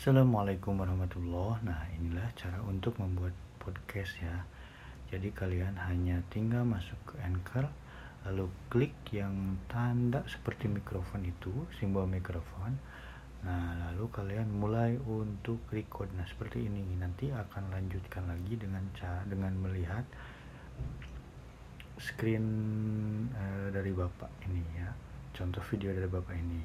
Assalamualaikum warahmatullahi Nah inilah cara untuk membuat podcast ya. Jadi kalian hanya tinggal masuk ke Anchor Lalu klik yang tanda seperti mikrofon itu Simbol mikrofon. Nah lalu kalian mulai untuk record. Nah seperti ini. Nanti akan lanjutkan lagi dengan cara dengan melihat Screen uh, dari bapak ini ya. Contoh video dari bapak ini.